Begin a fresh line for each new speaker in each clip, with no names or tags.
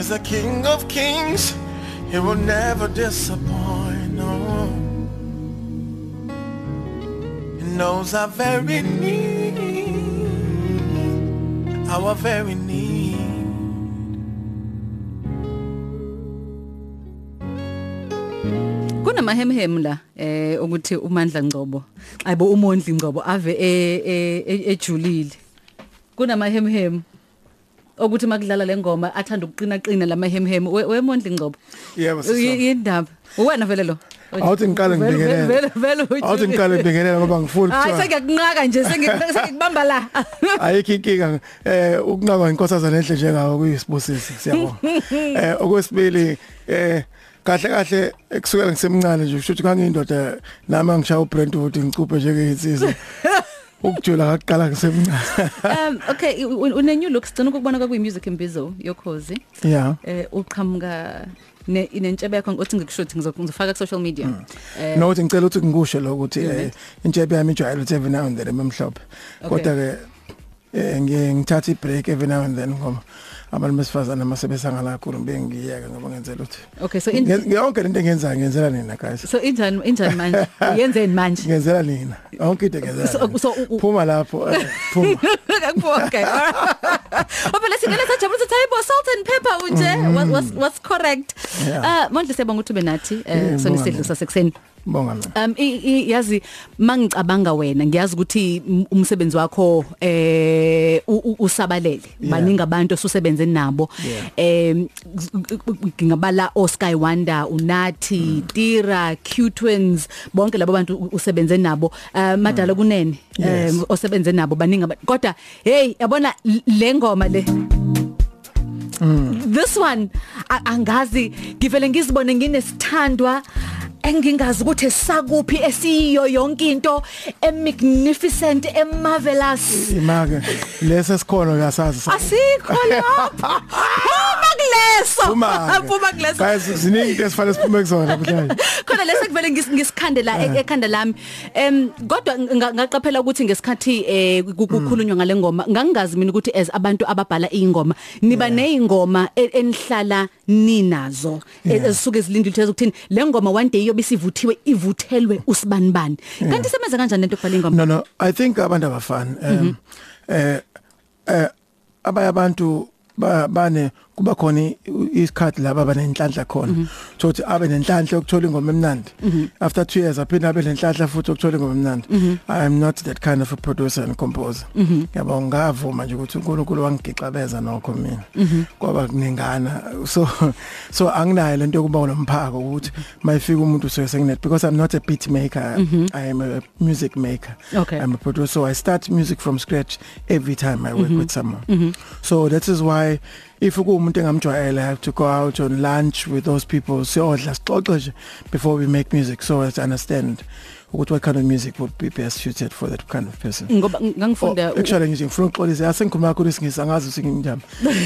is the King of Kings. He will never disappoint. No. He knows our very need, our very need.
kunamahemhem la eh ukuthi uMandla Ngcobo ayibo uMondli Ngcobo ave e- e- e- ejulile kunamahemhem ukuthi makudlala lengoma athanda ukuqina qina lamahemhem weMondli Ngcobo.
Yebo, sisona.
Y- indaba uwena vele lo.
Awuthi ngiqale
Vele-
ngibingelela.
vele vele ujulile.
Awuthi ngiqale ngibingelela ngoba ngifuna
hayi
ukuthiwa
sengiyakunqaka nje sengi- sengikubamba la.
Ayikho inkinga. Eh ukunqaba inkosazana enhle njengawo kuyisibusisi siyabonga. Eh okwesibili eh kahle kahle ekusukela ngisemncane nje kusho ukuthi ngangiyindoda nami ngishaya uBrentwood ngicuphe njengeinsizwa ukujula ngaqala ngisemncane
um okay u- u- une new look sigcina ukubona kwakuyi music imbizo yokhozi.
Yeah.
Eh uqhamuka ne inentshebe yakho ngokuthi ngikushuthi ngizofaka ku social media eh
nokuthi ngicela ukuthi ngikusho lo ukuthi eh intshebe yami ijwayele ukuthi every now and then emhlophe kodwa ke eh ngiye ngithatha ibreak every now and then ngoba abantu besifazana masebesangala kakhulu ngibe ngiyeka ngoba ngenzela ukuthi
okay so in,
Nge- yonke lento engenzayo ngenzela nina guys.
So injani injani manje? Uyenzeni manje?
Ngenzela nina. Yonke into ngenzela
So-
nina.
so u- u-
phuma lapho eh, phuma.
Okay obela singena sajabulisa ukuthi hayibo salt and pepper unje. Was was was correct.
Yeah.
ah mondle siyabonga ukuthi ube nathi eh
Yeah,
kusona
ngibonga
isidlo
mina.
sasekuseni.
Bonga mina.
Um i- i- yazi mangicabanga wena ngiyazi ukuthi m- umsebenzi wakho eh u- u- usabalele.
Yeah.
baningi abantu osusebenze nabo.
Yeah.
em ngingabala Oscar Wanda uNathi Tira Q Twins bonke labo bantu u- usebenze nabo. Uh, madala kunene
Yes.
em osebenze nabo baningi abantu kodwa hey yabona l- le ngoma le? This one a- angazi ngivele ngizibone nginesithandwa engingazi ukuthi sakuphi esiyo yonke into emagnificent emarvelous.
Imake lesa sikhono uyasazi
asikho lapha phuma kuleso
Phuma-ke.
phuma kuleso
guys ziningi into esifana siphume kuzona namhlanje
khona lesa kuvele ngis- ngisikhandela e- ekhanda lami. Em kodwa nga- ngaqaphela ukuthi ngesikhathi eh ku- kukhulunywa ngale ngoma ngangingazi mina ukuthi as abantu ababhala ingoma niba neingoma e- enihlala ninazo e-
Yeah.
ezisuke ezilindile ukuthi ukuthini le ngoma one day yobe sivuthiwe ivuthelwe usibanibani. Kanti sebenza kanjani lento kubhala ingoma?
No no i think abantu abafani. Um eh eh abanye abantu ba- bane kuba khona i- isikhathi laba abanenhlanhla khona. Ukuthi abe nenhlanhla yokuthola ingoma emnandi. After 2 years aphinda abe nenhlanhla futhi yokuthola ingoma emnandi. I am not that kind of a producer and composer. Yabo ngavuma nje ukuthi uNkulunkulu wangigixabeza nokho mina. Kwaba kunengana. So so anginayo lento yokuba nomphako ukuthi mayifika umuntu so senginet because i'm not a beat maker. I am a music maker.
Okay.
i'm a producer. So i start music from scratch every time i work with someone. So that is why if ukumuntu engamjwayela i have to go out on lunch with those people siyodla sixoxe nje before we make music. So as to understand ukuthi what kind of music would be best suited for that kind of person.
Ngoba ngangifunda
Oh, actually nje ngifuna ukuxolisa. Yasengikhuluma kakhulu isingisi angazi ukuthi nginjani.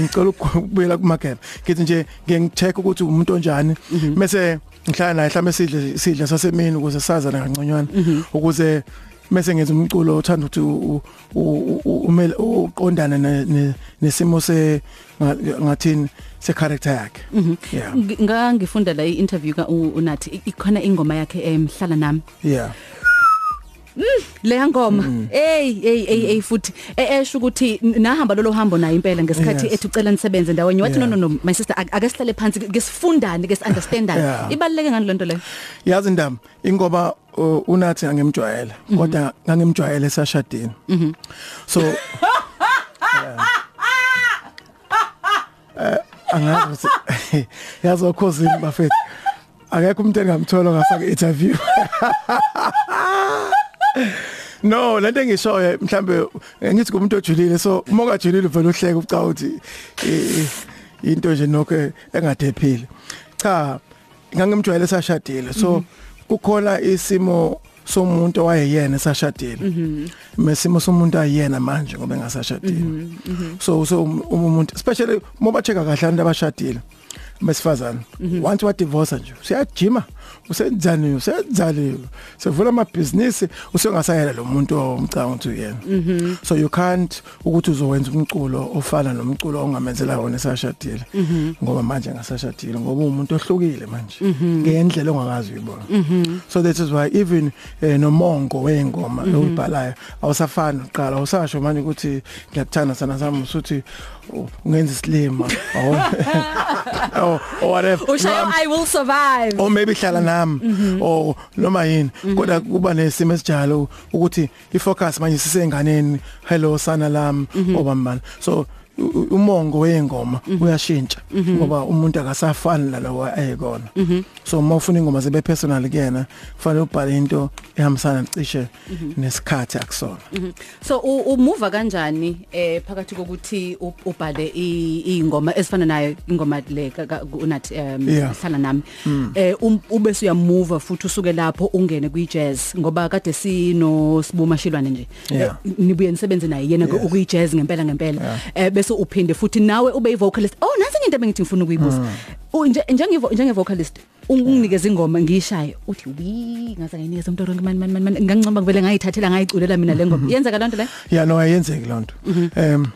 Ngicela ukubuyela kumakhepe ngithi nje ngiyecheck ukuthi umuntu onjani. Bese ngihlala naye mhlawumbe sidle sidle sasemini ukuze sazana kangconywana ukuze mase ngenza umculo othanda ukuthi u- u- u- umele uqondana ne- ne- nesimo se nga- ngathini se character yakhe. Yeah.
Ng- ngangifunda la i-interview ka u- unathi i- ikhona ingoma yakhe emhlala nami.
Yeah.
Leya ngoma hey hey hey hey futhi. E- esho ukuthi n- nahamba lolo hambo nayo impela ngesikhathi
Yes.
ethi ucela nisebenze ndaweni wathi no
Yeah.
no no my sister ak- ake sihlale phansi ke sifundane ke understandane
Yeah.
ibaluleke ngani lento leyo
yazi ndaba ingoba uh, unathi angimjwayela kodwa ngangimjwayele sashadini so yeah. Eh, angazi ukuthi yazi okhosini bafethu akekho umuntu engamthola ngafaka interview No lento engishoyo mhlambe ngithi kumuntu ojulile so uma ungajulile vele uhleke uca uthi into nje nokho engadephile cha ngangimjwayele sashadile. So kukhona isimo somuntu owayeyena esashadile. Mesimo somuntu ayiyena manje ngoba engasashadile. So so um- uma umuntu especially uma bacheka kahle abantu abashadile besifazana once wa divorce nje siyajima. Usenzani usenzani sevula amabhizinisi usengasayela lo muntu omcanga ukuthi uyena so you can't ukuthi uzowenza umculo ofana nomculo ongamenzela wona esashadile. Ngoba manje ngasashadile ngoba umuntu ohlukile manje. Ngendlela ongakazi uyibona so that is why even eh, nomongo weingoma lokubhalayo awusafani uqala awusasho manje ukuthi ngiyakuthanda sana sami usuthi oh, ungenza isilima. Or or whatever.
Ushayo
No,
i will survive.
Or maybe hlala nami. Or noma yini? Kodwa kuba nesimo esijalo ukuthi ifocus manje sisenganeni. Hello sana lami. Obamani so u- u- umongo weingoma uyashintsha ngoba umuntu akasafani nalowo ayekona so uma ufuna ingoma zibe personal kuyena kufanele ubhale into ehambisana cishe nesikhathi akusona.
So u- umuva kanjani eh phakathi kokuthi u- ubhale i- ingoma ezifana nayo ingoma le ka- ka- unathi um
Yeah.
hlala nami? Eh um- ube suyamove futhi usuke lapho ungene kwi jazz ngoba kade sino sibuma shilwane nje.
Yeah.
Eh, nibuye nisebenze naye yena
Yes.
ukuyi jazz ngempela ngempela.
Yeah.
eh bese uphinde futhi nawe ube i vocalist oh nansi into ebengithi ngifuna ukuyibuza. U- nje njenge njenge vocalist unginikeza ingoma ngiyishaye uthi wi ngaze ngayinikeza umuntu ronke mani mani mani, mani ngangincoma ngivele ngayithathela ngayiculela mina le ngoma. Yenzeka lonto le?
Yeah no ayenzeki lonto em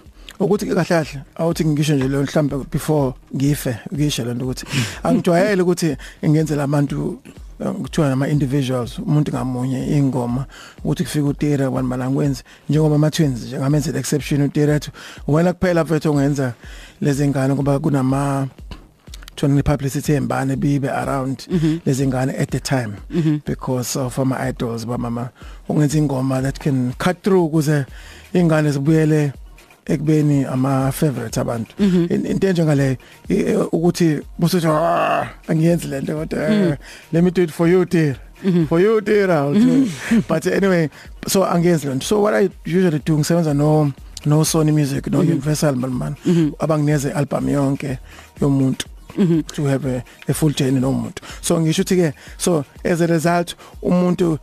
ukuthi ke kahle kahle awuthi ngisho nje lo mhlambe before ngife ngisho lento ukuthi angijwayele ukuthi ngenzela abantu eh, kuthiwa nama individuals umuntu ngamunye ingoma ukuthi kufika utira one man angwenzi njengoba ama twins nje ngamenzela exception utira ethi wena kuphela mfethu ongenza lezi ngane ngoba kunama Tony publicity embane bibe around lezi ngane at the time. Because of my idols ba mama. Ungenza ingoma that can cut through kuze ingane zibuyele ekubeni ama favorite abantu In- into enjengale i- ukuthi busithi "Ah, angiyenzi lento kodwa eh, let me do it for you dear. For you dear it." but anyway so angiyenzi lento so what i usually do ngisebenza no no Sony Music no Universal man man. Abangineze album yonke yomuntu. To have a, a full journey nomuntu so ngisho ukuthi ke so as a result umuntu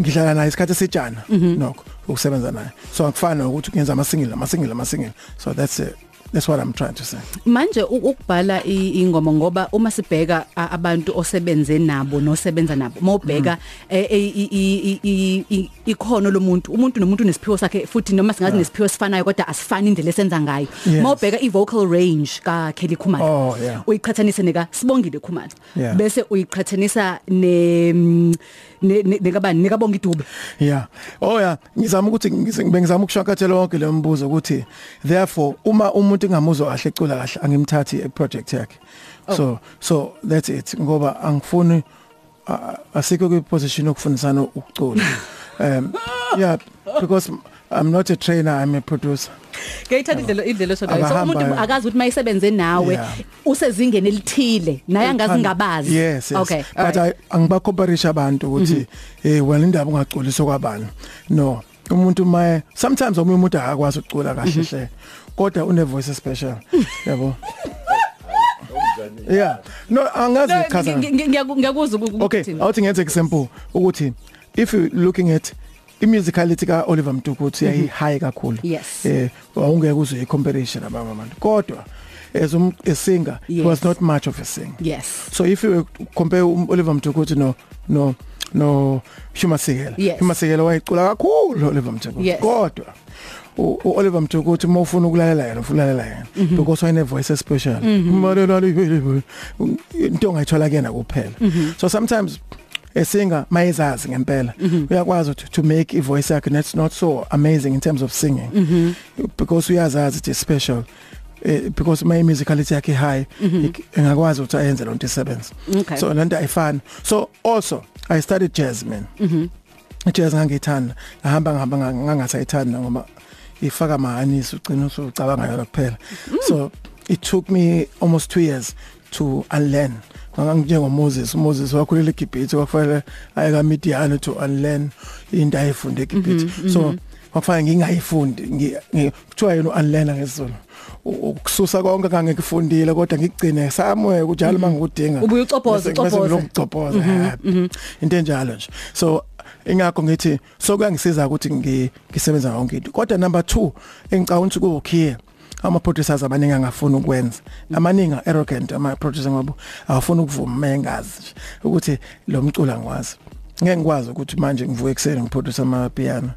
ngihlala naye isikhathi esijana nokho ukusebenza naye. So akufana ukuthi ngenza ama single ama single ama single so that's it. That's what i'm trying to say.
Manje u- ukubhala i- ingoma ngoba uma sibheka a- abantu osebenze nabo nosebenza nabo mawubheka eh, eh, i- i- i- i- ikhono lomuntu umuntu nomuntu unesiphiwo sakhe futhi noma singazi nesiphiwo sifanayo kodwa asifani indlela esenza ngayo.
Yes.
mawubheka i vocal range ka Kelly Khumalo
Oh, yeah.
uyiqhathanise neka Sibongile Khumalo
Yeah.
bese uyiqhathanisa ne mm, ne ne- nekabani nekabonga idube
yeah. Oh yeah. Ngizama ukuthi ngize- bengizama ukushakathela wonke le mbuzo ukuthi therefore uma umuntu engamuzwa kahle ecula kahle angimthathi e project yakhe so so that's it ngoba angifuni a- asikho kwi position yokufundisana ukucula. Um yeah because i'm not a trainer i'm a producer.
Ngiyithanda indlela indlela esho ngayo so umuntu akazi ukuthi mayisebenze nawe usezingeni elithile naye angazi ngabazi
yes,
okay
but I angibakhomparisha abantu ukuthi eh wena indaba ungaculiswa kwabani. No. Umuntu maye sometimes omunye umuntu akakwazi ukucula kahle hle kodwa une voice special yabo? Yeah. No angazi
No,
ichaza
ngi- ngi- ngiyaku- ngiyakuzwa uku-
okay
ukuthini.
awuthi ngenze example ukuthi if you looking at imusicality ka Oliver Mtukudzi yayi high kakhulu.
Yes.
eh awungeke uze i-comparison nabanye abantu. Kodwa as um a singer he
Yes.
was not much of a singer.
Yes.
So if you compare um, Oliver Mtukudzi no no no Shuma Sigela
Yes.
Shuma Sigela wayicula kakhulu Oliver Mtukudzi
Yes.
kodwa u u- Oliver Mtukudzi uma ufuna ukulalela yena ufuna ukulalela yena because wayene voice special umalela into ongayithola kuyena kuphela. So sometimes a singer mayezazi ngempela. Uyakwazi ukuthi to make i voice yakhe that's not so amazing in terms of singing. Because uyazazi it's special. Eh, because my musicality yakhe high engakwazi ukuthi ayenze lonto isebenze.
Okay.
so lento ayifani. So also i studied jazz man jazz ngangithanda ngahamba ngihamba nga- ngangasayithanda ngoba ifaka mahanisi ugcina usucabanga yona kuphela. So it took me almost 2 years to unlearn. Nganginjengo Moses. Moses wakhulela eGibhithe kwafanele aye kaMidian to unlearn into ayifunde eGibhithe. So kwafanele ngingayifundi ngi- ngi- kuthiwa yena unlearn ngesizulu. U- ukususa konke kangekufundile kodwa ngigcine somewhere kunjalo mangikudinga
Ubuye ucobhoze,
Bese- bese
ucobhoze.
ngilokugcobhoza happy. into enjalo nje. So ingakho ngithi so kuyangisiza ukuthi ngi- ngisebenza yonke into. Kodwa number 2 engicabanga ukuthi kuwukhiye ama producers abaningi angafuni ukwenza. Amaningi arrogant ama producers ngabo awafuni ukuvuma mengazi ukuthi lo mculo angikwazi ngeke ngikwazi ukuthi manje ngivuke ekseni ngiproduce ama piano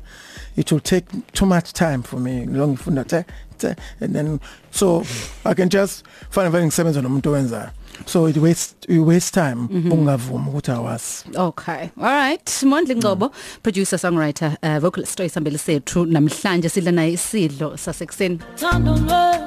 it will take too much time for me lo ngifunda te te and then so i can just find vele ngisebenza nomuntu owenzayo so it wastes you waste time ungavuma ukuthi awazi
Okay. All right. Mondli Ngcobo, producer songwriter, uh, vocalist oyisambele sethu namhlanje sidla naye isidlo sasekuseni.
Thando lomelele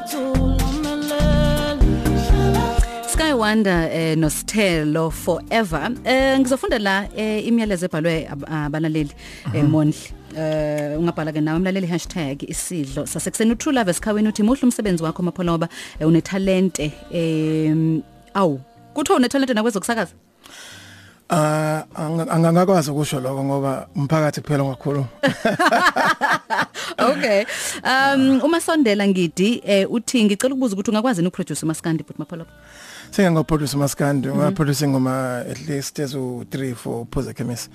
Sky Wonder eh Nostelo forever. Eh ngizofunda la eh imiyalezo ebhalwe ab- abalaleli eh Mondli. Eh ungabhala ke nawe umlaleli hashtag isidlo sasekuseni uTrue Love esikhaweni uthi muhle umsebenzi wakho mapholoba eh, une talente eh awu kuthiwa une talente nakwezokusakaza
Ah anga- angangakwazi ukusho lokho ngoba umphakathi kuphela ngakhulu.
Okay. Um uma sondela ngidi eh uthi ngicela ukubuza ukuthi ungakwazi ukuproduce uMaskandi but mapholoba.
Sengeke ngoproduce maskandi, ngaproduce ngoma at least ezo 3 4 Phuza Chemist.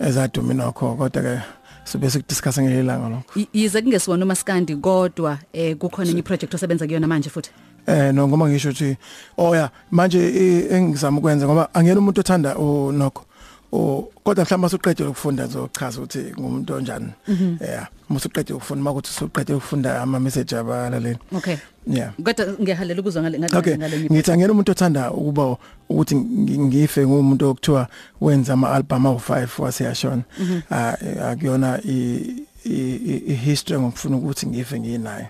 Ezadumi nokho kodwa ke sibe sikudiscuss ngelanga lokho.
Y- yize kungesiwona uMaskandi kodwa eh kukhona enye project osebenza kuyona manje futhi.
Eh no ngoma ngisho ukuthi oh ya manje i- engizama ukwenza ngoba angena umuntu othanda o nokho. O kodwa mhlawumbe usuqedile ukufunda zochaza ukuthi ngumuntu onjani. Yeah, musuqedile ukufunda makuthi usuqedile ukufunda ama message abalaleli.
Okay.
Yeah.
Kodwa ngiyahalela ukuzwa ngale ngale
Okay
ngale
ngithi angena umuntu othanda ukuba ukuthi ngi- ngife ngumuntu okuthiwa wenza ama album awu5 waseyashona ah akuyona i i- i- i history ngokufuna ukuthi ngife nginayo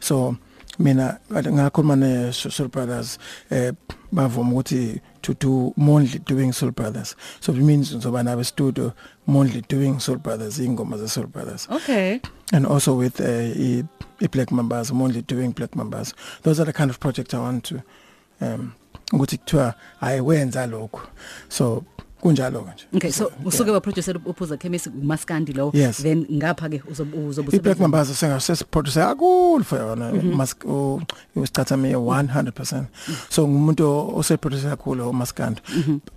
so mina kade ngakhuluma ne Soul Brothers eh bavuma ukuthi to do monthly doing Soul Brothers. So it means ngizoba nabe studio monthly doing Soul Brothers ingoma ze Soul Brothers.
Okay.
and also with uh, i, i black members only doing black members those are the kind of projects i want to um ukuthi kuthiwa ayiwenza lokho so kunjalo nje
Okay so usuke wa producer uphuza chemist uMaskandi lo
Yes.
then ngapha ke uzobe uzobe
i black members senga sesiproduce kakhulu for yona. Mask usicatha me 100% so ngumuntu oseproduce kakhulu umaskandi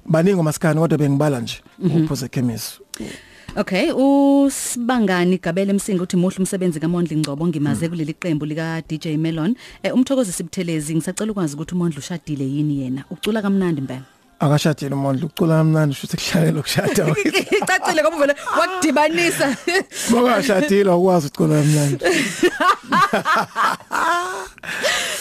baningi umaskandi kodwa bengibala nje uphuze chemist
Okay usibangani Gabele Msinga uthi muhle umsebenzi kaMondli Ngcobo ngimaze kuleli qembu lika DJ Melon. Eh umthokozi sibuthelezi ngisacela ukwazi ukuthi uMondli ushadile yini yena? Ucula kamnandi mbele
akashadile umuntu ucula kamnandi futhi kuhlale lokushada
Icacile ngoba vele wakudibanisa
bokashadile ukwazi ucula kamnandi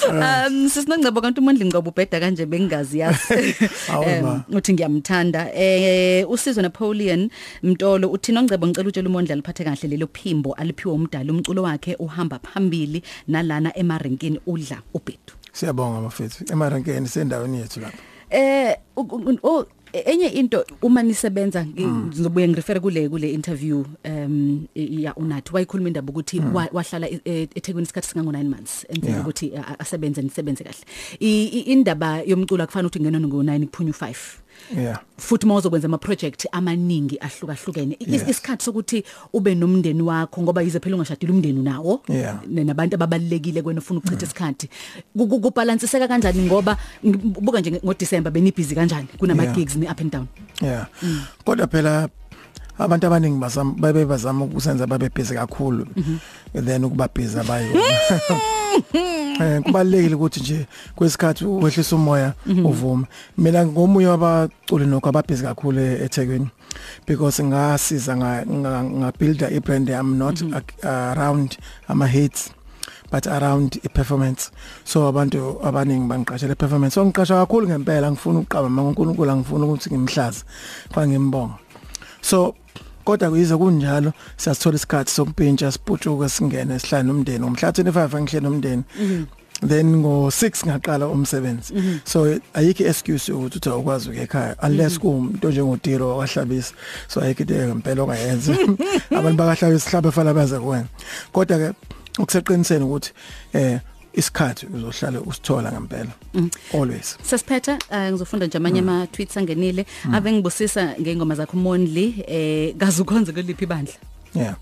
Um sisinongcebo kanti uMondli Ngcobo ubheda kanje bengingazi yazi.
Awu ma.
Em, uthi ngiyamthanda. Eh usizwe Napoleon Mtolo uthi nongcebo ngicela utshela uMondli aliphathe kahle lelo phimbo aliphiwe umdali umculo wakhe uhamba phambili nalana emarenkini udla ubhedu.
siyabonga mafethu emarankeni sendaweni yethu lapha
Eh u- u- o enye into uma nisebenza ngi- ngizobuye ngirefere kule kule interview um ya unathi. Wayikhuluma indaba ukuthi wa- wahlala e- e- eThekwini isikhathi singango 9 months emva
Yeah.
ukuthi a- a- asebenze nisebenze kahle. I- i- indaba yomculo akufanele ukuthi ngena ngo 9 kuphunywa 5
yeah
futhi mawuzokwenza ama project amaningi ahlukahlukene I-
Yes.
isikhathi sokuthi ube nomndeni wakho ngoba yize phela ungashadile umndeni nawo
Yeah.
ne- nabantu ababalekile kwena ufuna ukuchitha isikhathi Ku- ku- kubalansiseka kanjani ngoba ngibuka nje ngo December benibhizi kanjani kunama
Yeah.
gigs ni up and down
yeah kodwa phela abantu abaningi bazama babe bazama ukusenza babe busy kakhulu. Then ukuba busy abayo. Eh kubalekile ukuthi nje kwesikhathi wehlisa umoya uvume. Mina ngomunye wabaculi nokho ababhizi kakhulu e- eThekwini because ngasiza nga nga- nga build a brand i'm not a- around ama hits but around i performance so abantu abaningi bangiqashela performance so ngiqasha kakhulu ngempela ngifuna ukuqaba ngoNkulunkulu ngifuna ukuthi ngimhlaza kwa ngimbonga so kodwa kuyize kunjalo siyasithola isikhathi sokupintsha siputshuke singene sihlale nomndeni ngomhla 25 angihlele nomndeni then ngo 6 ngaqala umsebenzi. So ayikho excuse ukuthi uthi awukwazi ukuya ekhaya unless kuumuntu njengotiro wahlabisa so ayikho into ngempela ongayenza. Abantu bakahlabisa hlabe fana baze kuwena. Kodwa ke ukuseqiniseni ukuthi eh isikhathi uzohlala usithola ngempela. Always.
Sasiphetha uh, ngizofunda nje amanye ama tweets angenile ave ngibusisa ngeingoma zakho Mondli eh kazukhonze kuliphi bandla
yeah.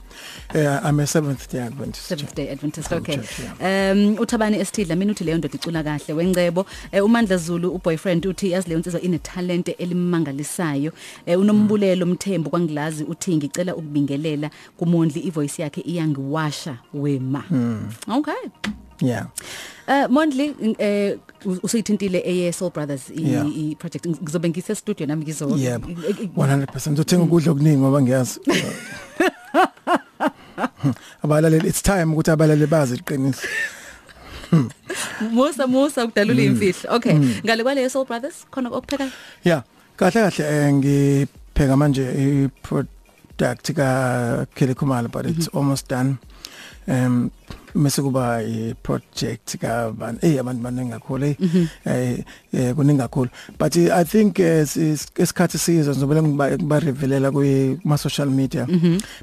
Eh I'm a seventh day adventist
Seventh Day Adventist
From
okay.
church,
um uthabani esithidla mina uthi leyo ndoda icula kahle wengcebo eh, uMandla Zulu uboyfriend uthi yazi leyo nsizwa ine talent elimangalisayo. Eh, unombulelo mthembu kwangilazi uthi ngicela ukubingelela kumondli ivoice yakhe iyangiwasha wema. Okay.
Yeah.
Uh Mondli eh usuyithintile eye Soul Brothers i,
Yeah.
i project ngizobe ngise studio nami ngizo
yebo 100% uthenga ukudla okuningi ngoba ngiyazi. abalaleli it's time ukuthi abalaleli bazi iqiniso.
Musa Musa kudalula imfihlo okay ngale kwale Soul Brothers khona okupheka
yeah kahle kahle eh, ngipheka manje i product ka Kelly Khumalo but it's almost done. Um mase kuba project ka ban eh abantu baningi kakhulu eh eh kuningi kakhulu. But eh, i think esikhathi sizo ngizobela ngiba revealela kuma social media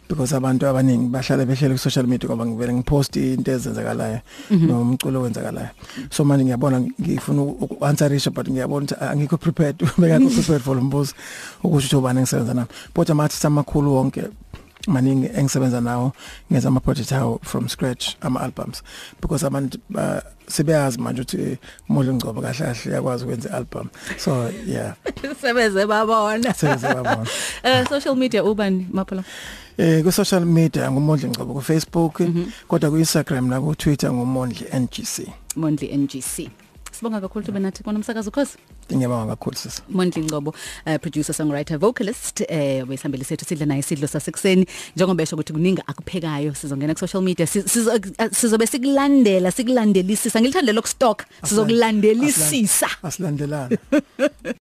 because abantu abaningi bahlala behlele ku social media ngoba ngivele ngipost into ezenzakalayo nomculo wenzakalayo so manje ngiyabona ngifuna ukanswerisha but ngiyabona ukuthi angikho prepared bengakho prepared for lombuzo ukusho ubani ngisebenza nami. Kodwa mathi samakhulu wonke maningi engisebenza nawo ngenza ama project awo from scratch ama albums because abantu uh, sebeyazi manje ukuthi Modlo Ngcobo kahle kahle yakwazi ukwenza album so yeah.
Sebeze babona
senze babona
eh social media ubani maphela
eh ku social media ngumondli Ngcobo ku Facebook kodwa ku Instagram na ku Twitter ngumondli NGC
Mondli NGC Sibonga kakhulu ube nathi kona umsakazo khosi
ngiyabonga kakhulu sisi
Mondli Ngcobo uh, producer songwriter vocalist eh wesihambeli sethu sidle naye isidlo sasekuseni. Njengoba esho ukuthi kuningi akuphekayo sizongena ku social media sizo- sizobe sikulandela sikulandelisisa. Ngilithandela ukustock sizokulandelisisa.
Asilandelana.